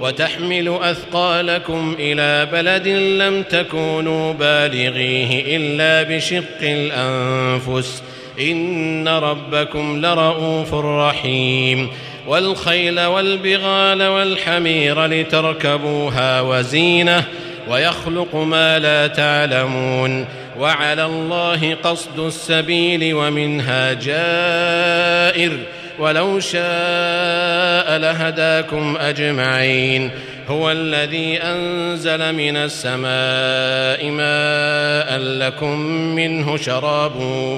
وتحمل أثقالكم إلى بلد لم تكونوا بالغيه إلا بشق الأنفس. إن ربكم لرؤوف رحيم. والخيل والبغال والحمير لتركبوها وزينة ويخلق ما لا تعلمون. وعلى الله قصد السبيل ومنها جائر. ولو شاء لهداكم أجمعين. هو الذي أنزل من السماء ماء لكم منه شراب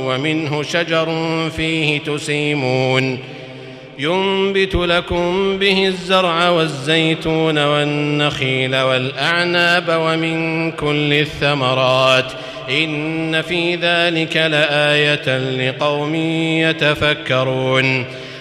ومنه شجر فيه تسيمون. ينبت لكم به الزرع والزيتون والنخيل والأعناب ومن كل الثمرات. إن في ذلك لآية لقوم يتفكرون.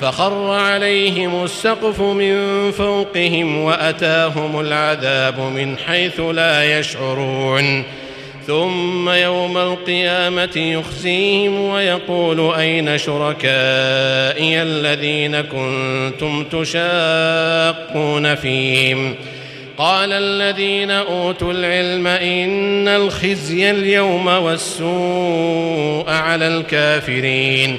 فخر عليهم السقف من فوقهم وأتاهم العذاب من حيث لا يشعرون. ثم يوم القيامة يخزيهم ويقول أين شركائي الذين كنتم تشاقون فيهم؟ قال الذين أوتوا العلم إن الخزي اليوم والسوء على الكافرين.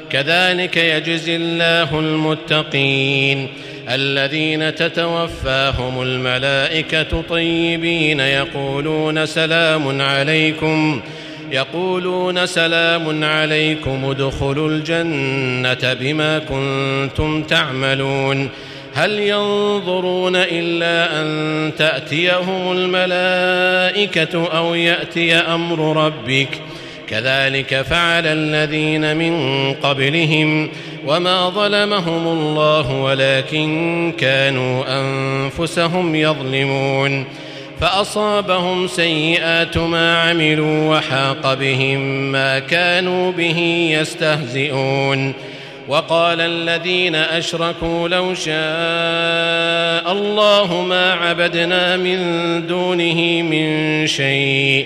كذلك يجزي الله المتقين. الذين تتوفاهم الملائكة طيبين يقولون سلام عليكم. يقولون سلام عليكم ادخلوا الجنة بما كنتم تعملون. هل ينظرون إلا أن تأتيهم الملائكة أو يأتي أمر ربك؟ كذلك فعل الذين من قبلهم وما ظلمهم الله ولكن كانوا أنفسهم يظلمون فأصابهم سيئات ما عملوا وحاق بهم ما كانوا به يستهزئون وقال الذين أشركوا لو شاء الله ما عبدنا من دونه من شيء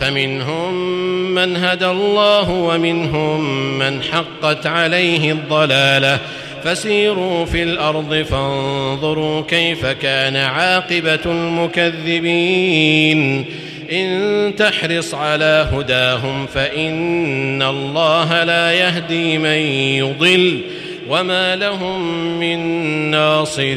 فمنهم من هدى الله ومنهم من حقت عليه الضلاله. فسيروا في الأرض فانظروا كيف كان عاقبة المكذبين. إن تحرص على هداهم فإن الله لا يهدي من يضل. وما لهم من ناصرين.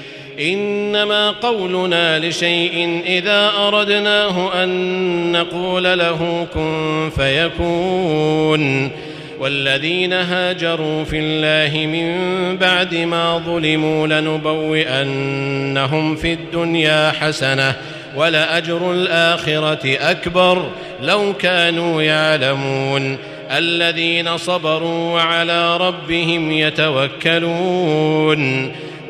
إنما قولنا لشيء إذا أردناه أن نقول له كن فيكون. والذين هاجروا في الله من بعد ما ظلموا لنبوئنهم في الدنيا حسنة ولأجر الآخرة أكبر لو كانوا يعلمون. الذين صبروا وعلى ربهم يتوكلون.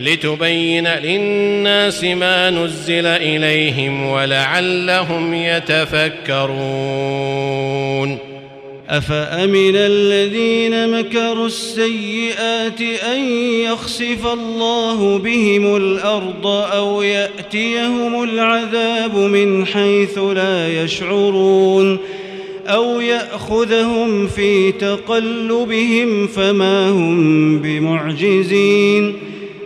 لتبين للناس ما نزل إليهم ولعلهم يتفكرون. أفأمن الذين مكروا السيئات أن يخسف الله بهم الأرض أو يأتيهم العذاب من حيث لا يشعرون أو يأخذهم في تقلبهم فما هم بمعجزين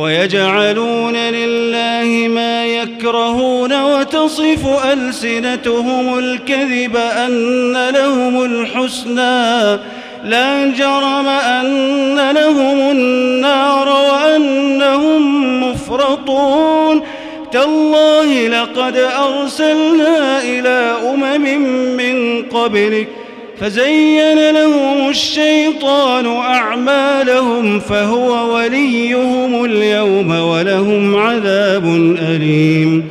ويجعلون لله ما يكرهون وتصف ألسنتهم الكذب أن لهم الحسنى لا جرم أن لهم النار وأنهم مفرطون تالله لقد أرسلنا إلى أمم من قبلك فزين لهم الشيطان أعمالهم فهو وليهم اليوم ولهم عذاب أليم.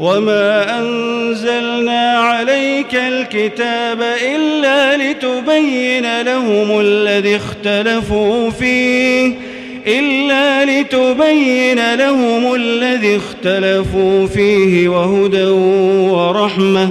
وما أنزلنا عليك الكتاب إلا لتبين لهم الذي اختلفوا فيه إلا لتبين لهم الذي اختلفوا فيه وهدى ورحمة.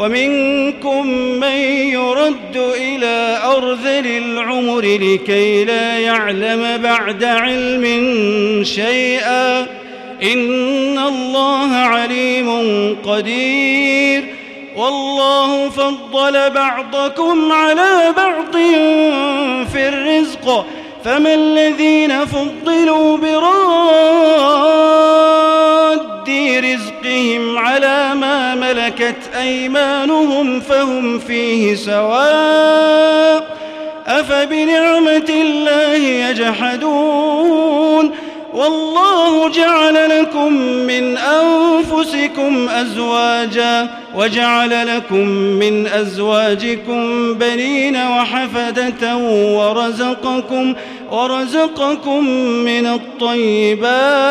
ومنكم من يرد إلى أرذل العمر لكي لا يعلم بعد علم شيئا. إن الله عليم قدير. والله فضل بعضكم على بعض في الرزق. فما الذين فضلوا براد رزقهم على ما ملكت أيمانهم فهم فيه سواء أفبنعمة الله يجحدون والله جعل لكم من أنفسكم أزواجا وجعل لكم من أزواجكم بنين وحفدة ورزقكم ورزقكم من الطيبات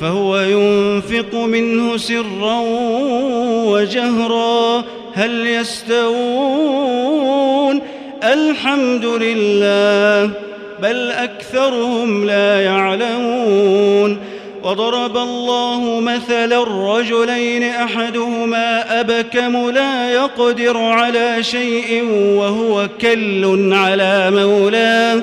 فهو ينفق منه سرا وجهرا. هل يستوون؟ الحمد لله بل أكثرهم لا يعلمون. وضرب الله مثلا الرجلين أحدهما أبكم لا يقدر على شيء وهو كل على مولاه.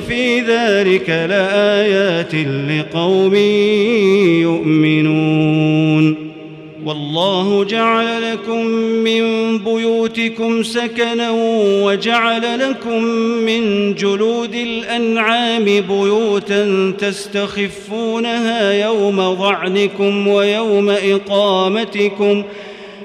في ذلك لآيات لقوم يؤمنون. والله جعل لكم من بيوتكم سكنا وجعل لكم من جلود الأنعام بيوتا تستخفونها يوم ظعنكم ويوم إقامتكم ۖ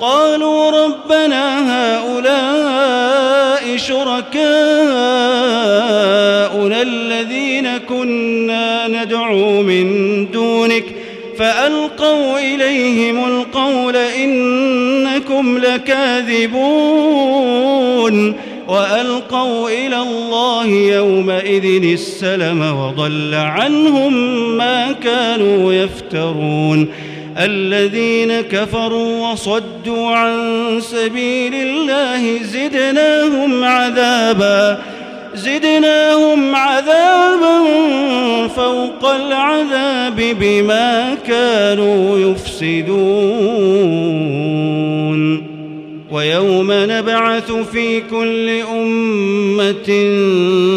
قالوا ربنا هؤلاء شركاؤنا الذين كنا ندعو من دونك فألقوا إليهم القول إنكم لكاذبون وألقوا إلى الله يومئذ السلم وضل عنهم ما كانوا يفترون الذين كفروا وصدوا عن سبيل الله زدناهم عذابا زدناهم عذابا فوق العذاب بما كانوا يفسدون. ويوم نبعث في كل أمة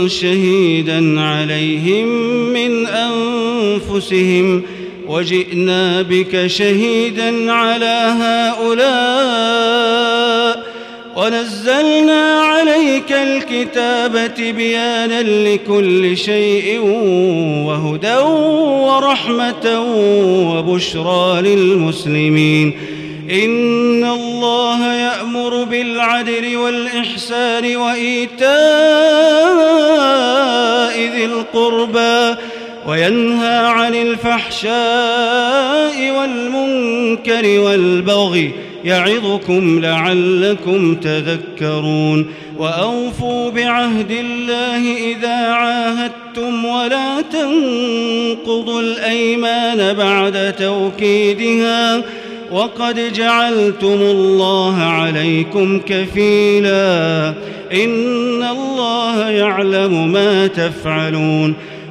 شهيدا عليهم من أنفسهم ۖ وجئنا بك شهيدا على هؤلاء ونزلنا عليك الكتاب بيانا لكل شيء وهدى ورحمة وبشرى للمسلمين. إن الله يأمر بالعدل والإحسان وإيتاء ذي القربى. وينهى عن الفحشاء والمنكر والبغي يعظكم لعلكم تذكرون وأوفوا بعهد الله إذا عاهدتم ولا تنقضوا الأيمان بعد توكيدها وقد جعلتم الله عليكم كفيلا إن الله يعلم ما تفعلون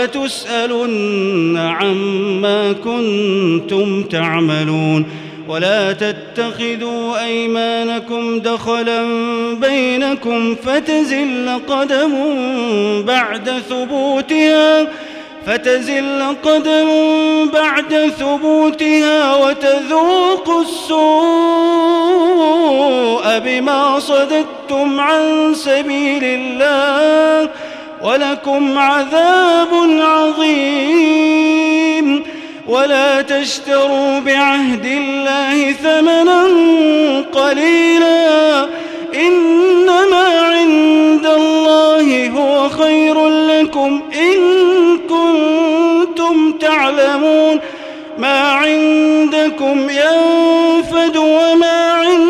ولتسألن عما كنتم تعملون ولا تتخذوا أيمانكم دخلا بينكم فتزل قدم بعد ثبوتها فتزل قدم بعد ثبوتها وتذوقوا السوء بما صددتم عن سبيل الله ولكم عذاب عظيم. ولا تشتروا بعهد الله ثمنا قليلا. إنما عند الله هو خير لكم إن كنتم تعلمون. ما عندكم ينفد وما عند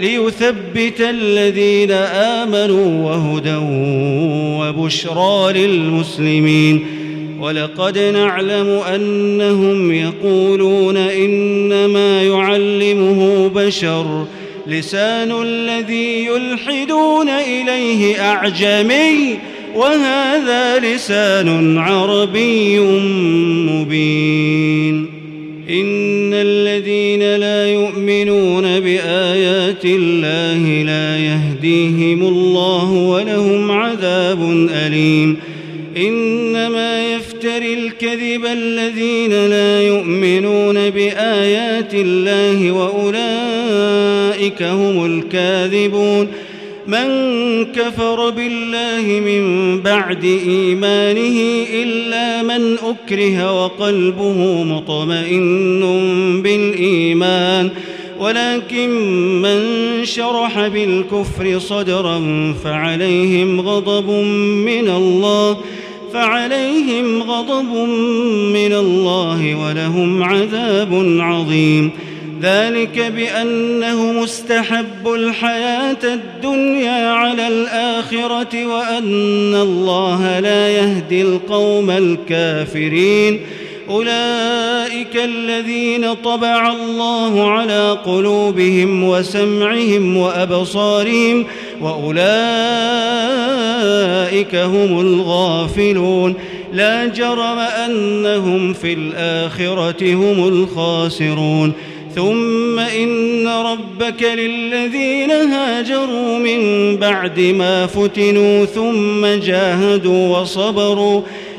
ليثبت الذين آمنوا وهدى وبشرى للمسلمين. ولقد نعلم أنهم يقولون إنما يعلمه بشر. لسان الذي يلحدون إليه أعجمي وهذا لسان عربي مبين. إن الذين لا يؤمنون بآيات الله لا يهديهم الله ولهم عذاب أليم. إنما يفتري الكذب الذين لا يؤمنون بآيات الله وأولئك هم الكاذبون. من كفر بالله من بعد إيمانه إلا من أكره وقلبه مطمئن بالإيمان. ولكن من شرح بالكفر صدرا فعليهم غضب من الله فعليهم غضب من الله ولهم عذاب عظيم. ذلك بأنه مستحب الحياة الدنيا على الآخرة وأن الله لا يهدي القوم الكافرين. أولئك الذين طبع الله على قلوبهم وسمعهم وأبصارهم وأولئك هم الغافلون لا جرم أنهم في الآخرة هم الخاسرون ثم إن ربك للذين هاجروا من بعد ما فتنوا ثم جاهدوا وصبروا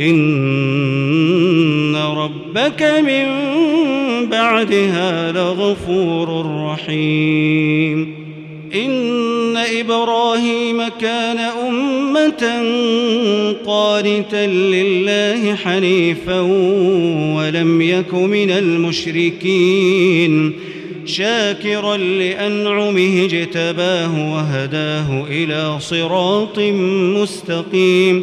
إن ربك من بعدها لغفور رحيم. إن إبراهيم كان أمة قانتا لله حنيفا ولم يك من المشركين شاكرا لأنعمه اجتباه وهداه إلى صراط مستقيم.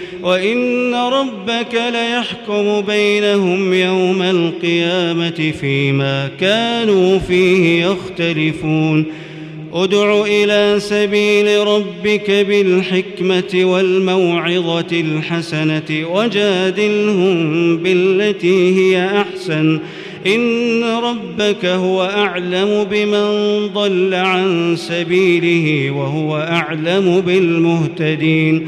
وإن ربك ليحكم بينهم يوم القيامة فيما كانوا فيه يختلفون. ادع إلى سبيل ربك بالحكمة والموعظة الحسنة وجادلهم بالتي هي أحسن. إن ربك هو أعلم بمن ضل عن سبيله وهو أعلم بالمهتدين.